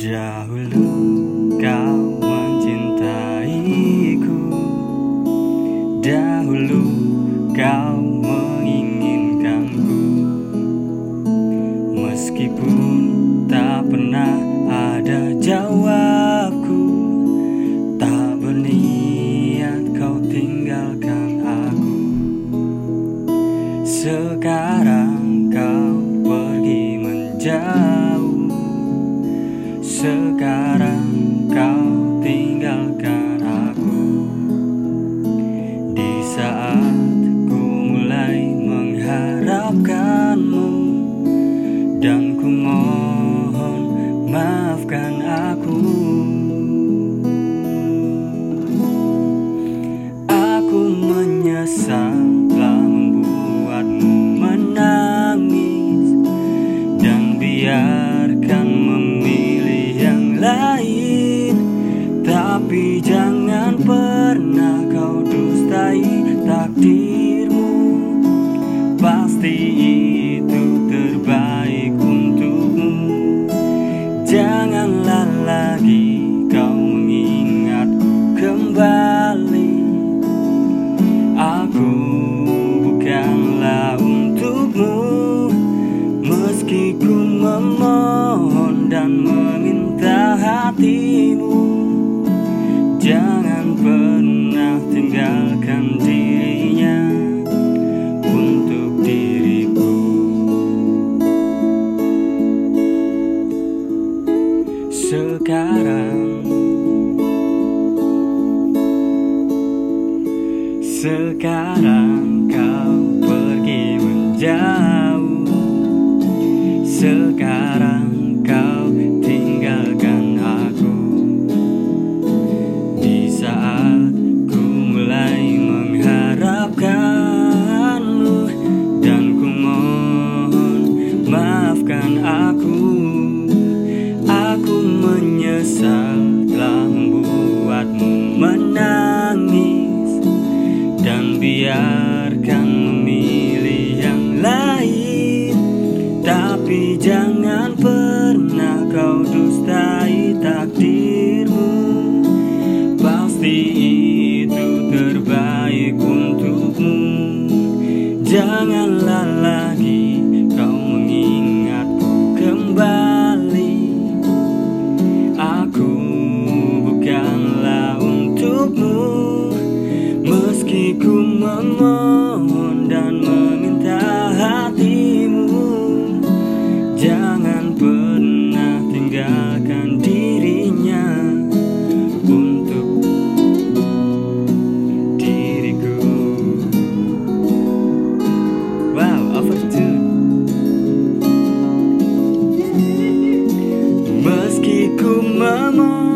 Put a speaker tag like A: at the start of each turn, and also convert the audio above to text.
A: Dahulu kau mencintaiku. Dahulu kau menginginkanku. Meskipun tak pernah ada jawabku Tak berniat kau tinggalkan aku. Sekarang kau pergi menjauh. Sekarang kau tinggalkan aku. Di saat ku mulai mengharapkanmu Dan Tapi jangan pernah kau dustai takdirmu. Pasti itu terbaik untukmu. Janganlah lagi kau mengingatku kembali. Aku bukanlah untukmu. Meski ku memohon dan meminta hatimu Sekarang. Sekarang menyesal telah membuatmu menangis dan biarkan memilih yang lain. Tapi jangan pernah kau dustai takdirmu. Pasti itu terbaik untukmu. Janganlah pernah tinggalkan dirinya Untuk diriku. Wow, overtune Meski ku memohon